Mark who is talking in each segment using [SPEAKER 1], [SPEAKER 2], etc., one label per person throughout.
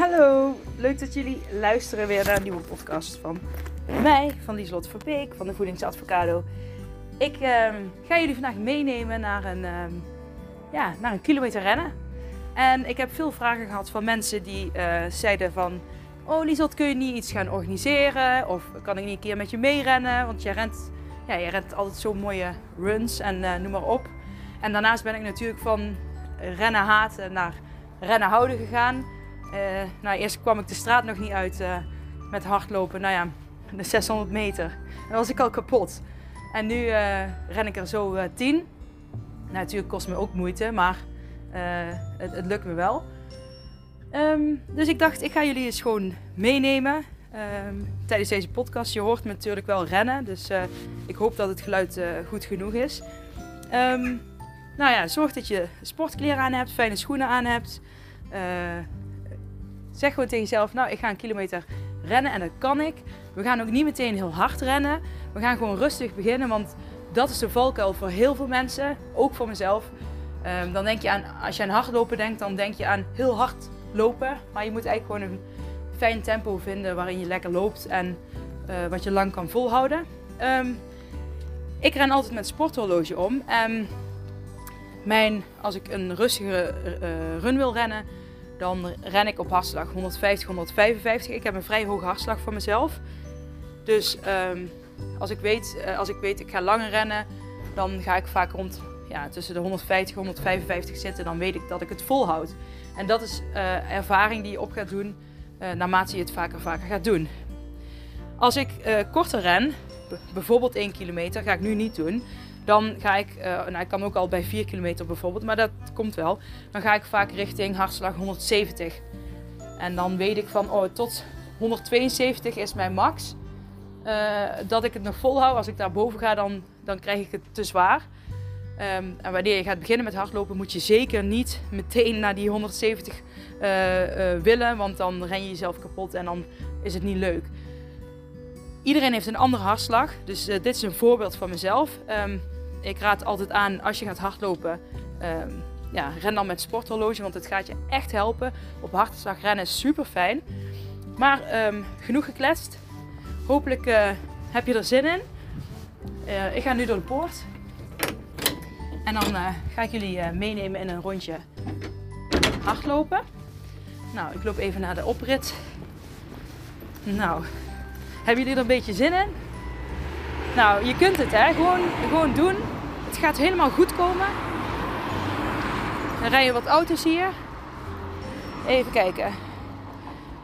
[SPEAKER 1] hallo. Leuk dat jullie luisteren weer naar een nieuwe podcast van mij, van Lieslot Verbeek, van de Voedingsadvocado. Ik ehm, ga jullie vandaag meenemen naar een, ehm, ja, naar een kilometer rennen. En ik heb veel vragen gehad van mensen die eh, zeiden van... Oh Lieslot, kun je niet iets gaan organiseren? Of kan ik niet een keer met je meerennen? Want jij rent, ja, jij rent altijd zo mooie runs en eh, noem maar op. En daarnaast ben ik natuurlijk van rennen haten naar rennen houden gegaan. Uh, nou, eerst kwam ik de straat nog niet uit uh, met hardlopen. Nou ja, de 600 meter. En dan was ik al kapot. En nu uh, ren ik er zo 10. Nou, natuurlijk kost me ook moeite, maar het, het, lukt me wel. Um, dus ik dacht, ik ga jullie eens gewoon meenemen um, tijdens deze podcast. Je hoort me natuurlijk wel rennen, dus ik hoop dat het geluid goed genoeg is. Um, nou ja, zorg dat je sportkleren aan hebt, fijne schoenen aan hebt. Zeg gewoon tegen jezelf, nou ik ga een kilometer rennen en dat kan ik. We gaan ook niet meteen heel hard rennen. We gaan gewoon rustig beginnen, want dat is de valkuil voor heel veel mensen, ook voor mezelf. Um, dan denk je aan, als je aan hardlopen denkt, dan denk je aan heel hard lopen. Maar je moet eigenlijk gewoon een fijn tempo vinden waarin je lekker loopt en uh, wat je lang kan volhouden. Um, ik ren altijd met sporthorloge om. En mijn, als ik een rustige uh, run wil rennen, dan ren ik op hartslag 150, 155. Ik heb een vrij hoge hartslag voor mezelf. Dus um, als, ik weet, uh, als ik weet ik ga langer rennen, dan ga ik vaak rond ja, tussen de 150 en 155 zitten. Dan weet ik dat ik het volhoud. En dat is uh, ervaring die je op gaat doen uh, naarmate je het vaker vaker gaat doen. Als ik korter ren, bijvoorbeeld 1 kilometer, ga ik nu niet doen. Dan ga ik, uh, nou ik kan ook al bij 4 kilometer bijvoorbeeld, maar dat komt wel. Dan ga ik vaak richting hartslag 170. En dan weet ik van, oh tot 172 is mijn max. Uh, dat ik het nog volhoud. Als ik daar boven ga, dan, dan krijg ik het te zwaar. Um, en wanneer je gaat beginnen met hardlopen, moet je zeker niet meteen naar die 170 uh, uh, willen. Want dan ren je jezelf kapot en dan is het niet leuk. Iedereen heeft een andere hartslag. Dus dit is een voorbeeld van mezelf. Um, ik raad altijd aan als je gaat hardlopen. Um, ja, ren dan met sporthorloge, want het gaat je echt helpen. Op hartslag rennen is super fijn. Maar um, genoeg gekletst. Hopelijk uh, heb je er zin in. Uh, ik ga nu door de poort. En dan ga ik jullie meenemen in een rondje hardlopen. Nou, ik loop even naar de oprit. Nou, hebben jullie er een beetje zin in? Nou, je kunt het hè. Gewoon, gewoon doen. Het gaat helemaal goed komen. Dan rijden wat auto's hier. Even kijken.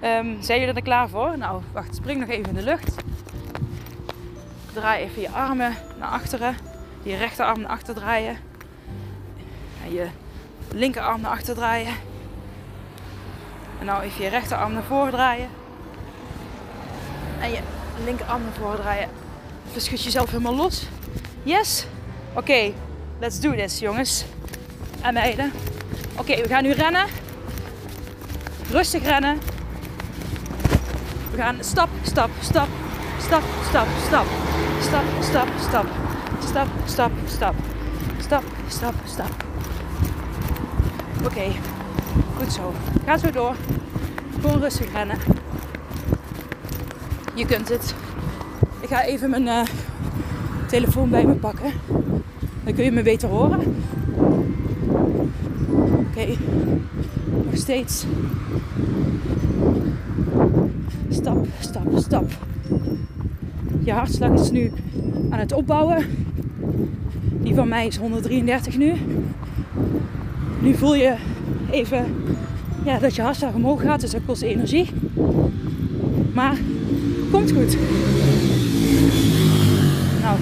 [SPEAKER 1] Um, zijn jullie er klaar voor? Nou, wacht. Spring nog even in de lucht. Draai even je armen naar achteren. Je rechterarm naar achter draaien. En je linkerarm naar achter draaien. En nou even je rechterarm naar voren draaien. En je linkerarm naar voren draaien. Even schud jezelf helemaal los. Yes? Oké, let's do this jongens. En meiden. Oké, we gaan nu rennen. Rustig rennen. We gaan stap, stap, stap, stap, stap, stap. Stap, stap, stap. Stap, stap, stap. Stap, stap, stap. Oké, goed zo. Ga zo door. Gewoon rustig rennen. Je kunt het. Ik ga even mijn uh, telefoon bij me pakken. Dan kun je me beter horen. Oké, nog steeds. Stap, stap, stap. Je hartslag is nu aan het opbouwen. Die van mij is 133 nu. Nu voel je even ja, dat je hartslag omhoog gaat, dus dat kost energie. Maar komt goed. Nou,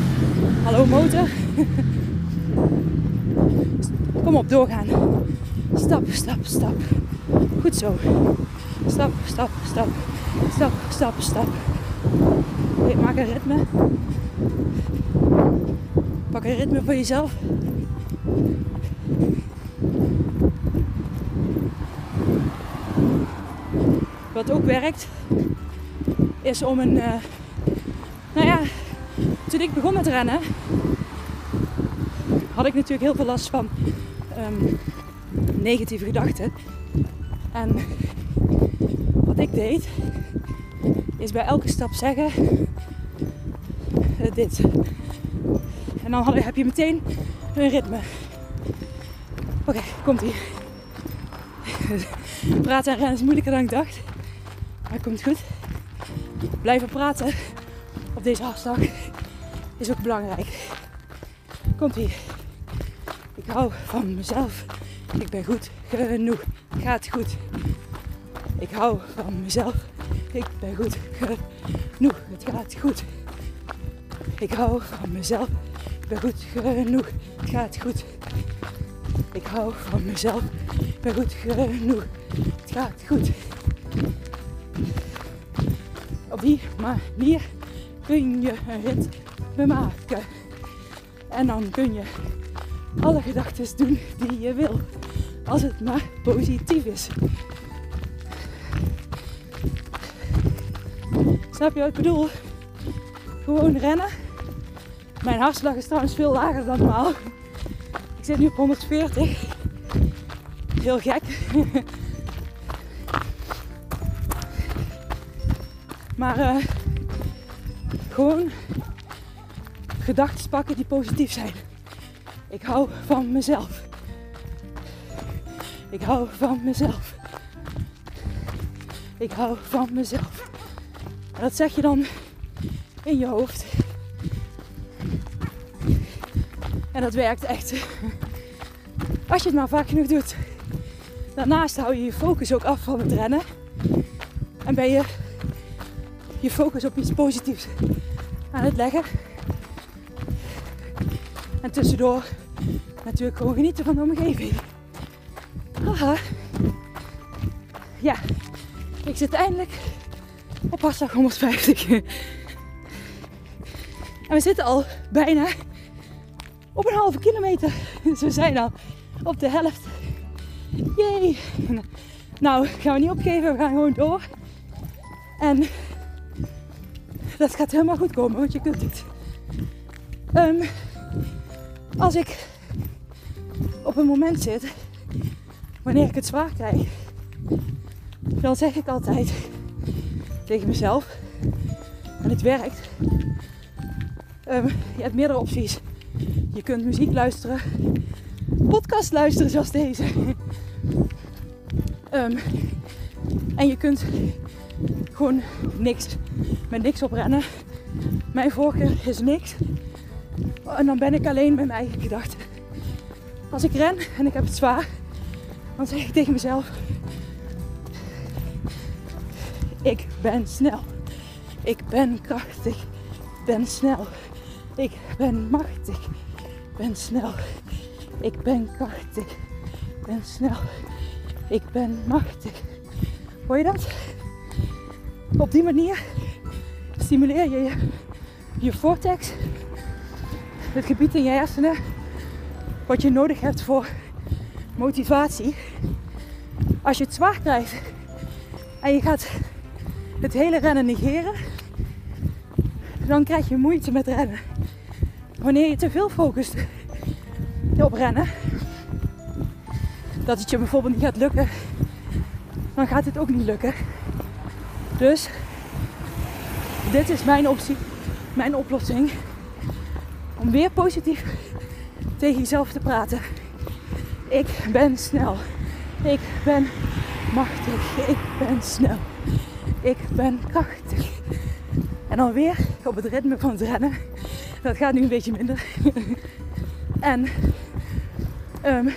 [SPEAKER 1] hallo motor. Kom op, doorgaan. Stap, stap, stap. Goed zo. Stap, stap, stap. Stap, stap, stap. Maak een ritme. Pak een ritme voor jezelf. Wat ook werkt, is om een. Uh, nou ja, toen ik begon met rennen, had ik natuurlijk heel veel last van um, negatieve gedachten. En Wat ik deed, is bij elke stap zeggen uh, dit. En dan heb je meteen een ritme. Oké, komt ie. praten en rennen is moeilijker dan ik dacht. Maar het komt goed. Blijven praten op deze afslag is ook belangrijk. Komt ie. Ik hou van mezelf. Ik ben goed genoeg. Gaat goed. Ik hou van mezelf. Ik ben goed genoeg. Het gaat goed. Ik hou van mezelf. Ik ben goed genoeg. Het gaat goed. Ik hou van mezelf. Ik ben goed genoeg. Het gaat goed. Die manier kun je een rit bemaken. En dan kun je alle gedachten doen die je wil. Als het maar positief is. Snap je wat ik bedoel? Gewoon rennen. Mijn hartslag is trouwens veel lager dan normaal. Ik zit nu op 140. Heel gek. maar uh, gewoon gedachten pakken die positief zijn. Ik hou van mezelf. Ik hou van mezelf. Ik hou van mezelf. En dat zeg je dan in je hoofd. En dat werkt echt. Als je het maar vaak genoeg doet. Daarnaast hou je je focus ook af van het rennen. En ben je je focus op iets positiefs aan het leggen. En tussendoor natuurlijk gewoon genieten van de omgeving. Haha. Ja, ik zit eindelijk op hartslag 150. En we zitten al bijna op een halve kilometer. Dus we zijn al op de helft. Jee. Nou, gaan we niet opgeven, we gaan gewoon door. En dat gaat helemaal goed komen, want je kunt het. Um, als ik op een moment zit, wanneer ik het zwaar krijg, dan zeg ik altijd tegen mezelf, en het werkt, um, je hebt meerdere opties. Je kunt muziek luisteren, podcast luisteren zoals deze. um, en je kunt gewoon niks, met niks oprennen. Mijn voorkeur is niks. En dan ben ik alleen met mijn eigen gedachten. Als ik ren en ik heb het zwaar, dan zeg ik tegen mezelf: Ik ben snel. Ik ben krachtig. Ik ben snel. Ik ben machtig. Ik ben snel. Ik ben krachtig. Ik ben snel. Ik ben machtig. Hoor je dat? Op die manier stimuleer je je, vortex het gebied in je hersenen wat je nodig hebt voor motivatie. Als je het zwaar krijgt en je gaat het hele rennen negeren, dan krijg je moeite met rennen. Wanneer je te veel focust op rennen, dat het je bijvoorbeeld niet gaat lukken, dan gaat het ook niet lukken. Dus dit is mijn optie, mijn oplossing om weer positief tegen jezelf te praten. Ik ben snel. Ik ben machtig. Ik ben snel. Ik ben krachtig. En dan weer op het ritme van het rennen. Dat gaat nu een beetje minder. en um,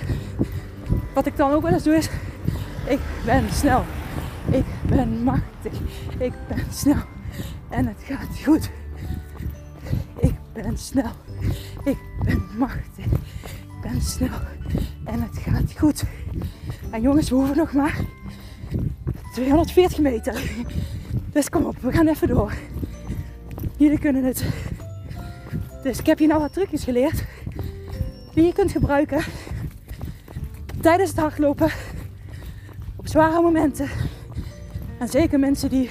[SPEAKER 1] wat ik dan ook wel eens doe is, ik ben snel. Ik ben machtig. Ik ben snel. En het gaat goed. Ik ben snel. Ik ben machtig. Ik ben snel. En het gaat goed. En jongens, we hoeven nog maar 240 meter. Dus kom op, we gaan even door. Jullie kunnen het. Dus ik heb hier nou wat trucjes geleerd. Die je kunt gebruiken tijdens het hardlopen. Op zware momenten. En zeker mensen die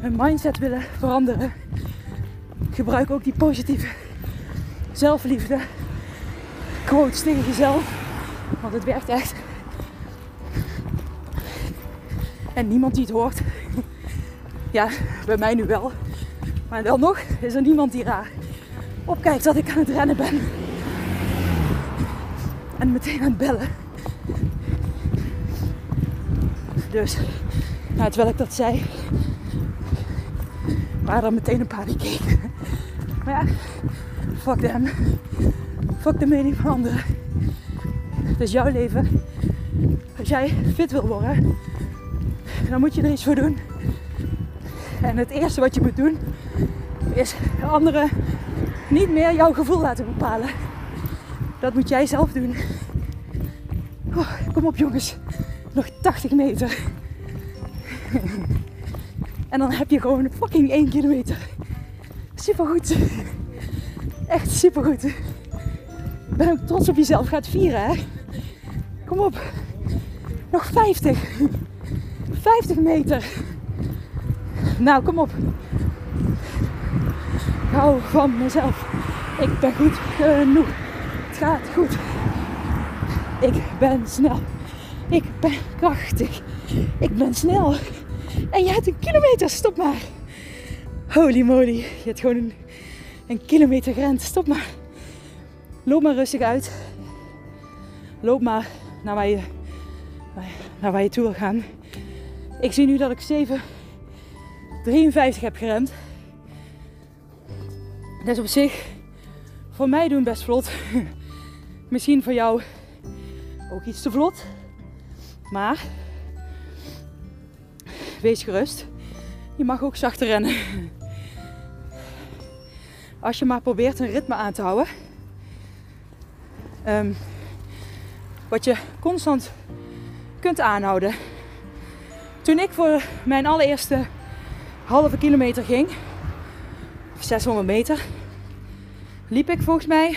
[SPEAKER 1] hun mindset willen veranderen. Gebruik ook die positieve zelfliefde. Quotes tegen jezelf. Want het werkt echt. En niemand die het hoort. Ja, bij mij nu wel. Maar wel nog is er niemand die raar opkijkt dat ik aan het rennen ben. En meteen aan het bellen. Dus, nou, terwijl ik dat zei, waren er meteen een paar die. Maar ja, fuck them. Fuck de mening van anderen. Het is jouw leven. Als jij fit wil worden, dan moet je er iets voor doen. En het eerste wat je moet doen, is anderen niet meer jouw gevoel laten bepalen. Dat moet jij zelf doen. Oh, kom op jongens, nog 80 meter. En dan heb je gewoon fucking 1 kilometer. Supergoed. Echt supergoed. Ik ben ook trots op jezelf. Ga het vieren hè. Kom op. Nog 50. 50 meter. Nou, kom op. Hou van mezelf. Ik ben goed genoeg. Het gaat goed. Ik ben snel. Ik ben krachtig. Ik ben snel. En je hebt een kilometer. Stop maar. Holy moly. Je hebt gewoon een, een kilometer grens. Stop maar. Loop maar rustig uit. Loop maar naar waar je, naar waar je toe wil gaan. Ik zie nu dat ik 7,53 heb geremd. Dat is op zich voor mij doen best vlot. Misschien voor jou ook iets te vlot. Maar wees gerust. Je mag ook zachter rennen. Als je maar probeert een ritme aan te houden. Um, wat je constant kunt aanhouden. Toen ik voor mijn allereerste halve kilometer ging, 600 meter, liep ik volgens mij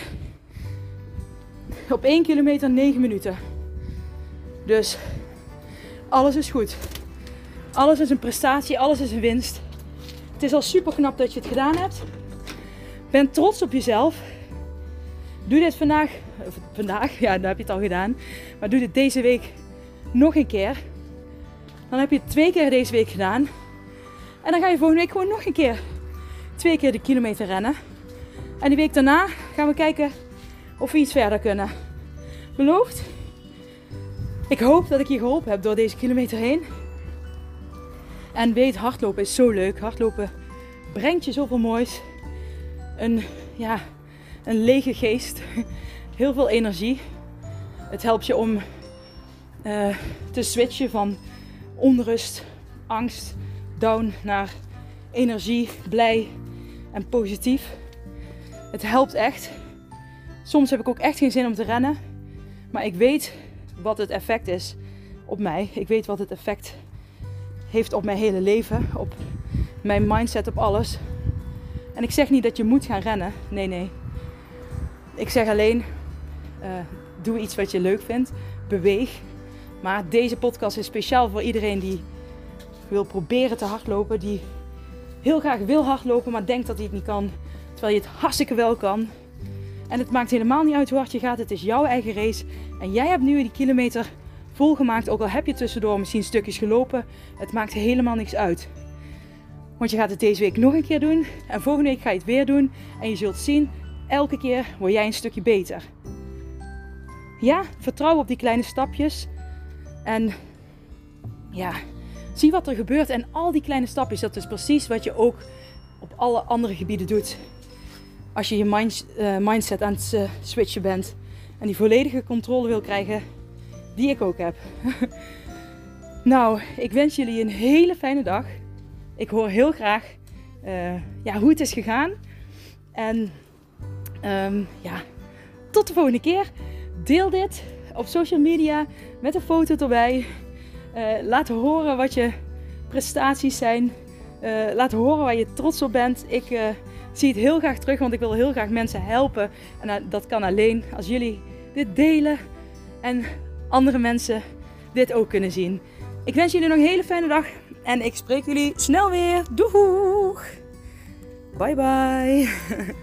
[SPEAKER 1] op 1 kilometer 9 minuten. Dus alles is goed. Alles is een prestatie, alles is een winst. Het is al super knap dat je het gedaan hebt. Ben trots op jezelf. Doe dit vandaag, vandaag, ja, dan heb je het al gedaan. Maar doe dit deze week nog een keer. Dan heb je het twee keer deze week gedaan. En dan ga je volgende week gewoon nog een keer twee keer de kilometer rennen. En die week daarna gaan we kijken of we iets verder kunnen. Beloofd? Ik hoop dat ik je geholpen heb door deze kilometer heen. En weet, hardlopen is zo leuk. Hardlopen brengt je zoveel moois. Een, ja, een lege geest. Heel veel energie. Het helpt je om uh, te switchen van onrust, angst, down naar energie, blij en positief. Het helpt echt. Soms heb ik ook echt geen zin om te rennen. Maar ik weet wat het effect is op mij. Ik weet wat het effect heeft op mijn hele leven. Op mijn mindset, op alles. En ik zeg niet dat je moet gaan rennen. Nee, nee. Ik zeg alleen, uh, doe iets wat je leuk vindt. Beweeg. Maar deze podcast is speciaal voor iedereen die wil proberen te hardlopen. Die heel graag wil hardlopen, maar denkt dat hij het niet kan. Terwijl je het hartstikke wel kan. En het maakt helemaal niet uit hoe hard je gaat. Het is jouw eigen race. En jij hebt nu die kilometer volgemaakt. Ook al heb je tussendoor misschien stukjes gelopen. Het maakt helemaal niks uit. Want je gaat het deze week nog een keer doen. En volgende week ga je het weer doen. En je zult zien, elke keer word jij een stukje beter. Ja, vertrouw op die kleine stapjes. En ja, zie wat er gebeurt. En al die kleine stapjes, dat is precies wat je ook op alle andere gebieden doet. Als je je uh, mindset aan het uh, switchen bent. En die volledige controle wil krijgen, die ik ook heb. nou, ik wens jullie een hele fijne dag. Ik hoor heel graag uh, ja, hoe het is gegaan. En um, ja, tot de volgende keer. Deel dit op social media met een foto erbij. Uh, laat horen wat je prestaties zijn. Uh, laat horen waar je trots op bent. Ik zie het heel graag terug, want ik wil heel graag mensen helpen. En dat kan alleen als jullie dit delen en andere mensen dit ook kunnen zien. Ik wens jullie nog een hele fijne dag en ik spreek jullie snel weer. Doeg! Bye bye!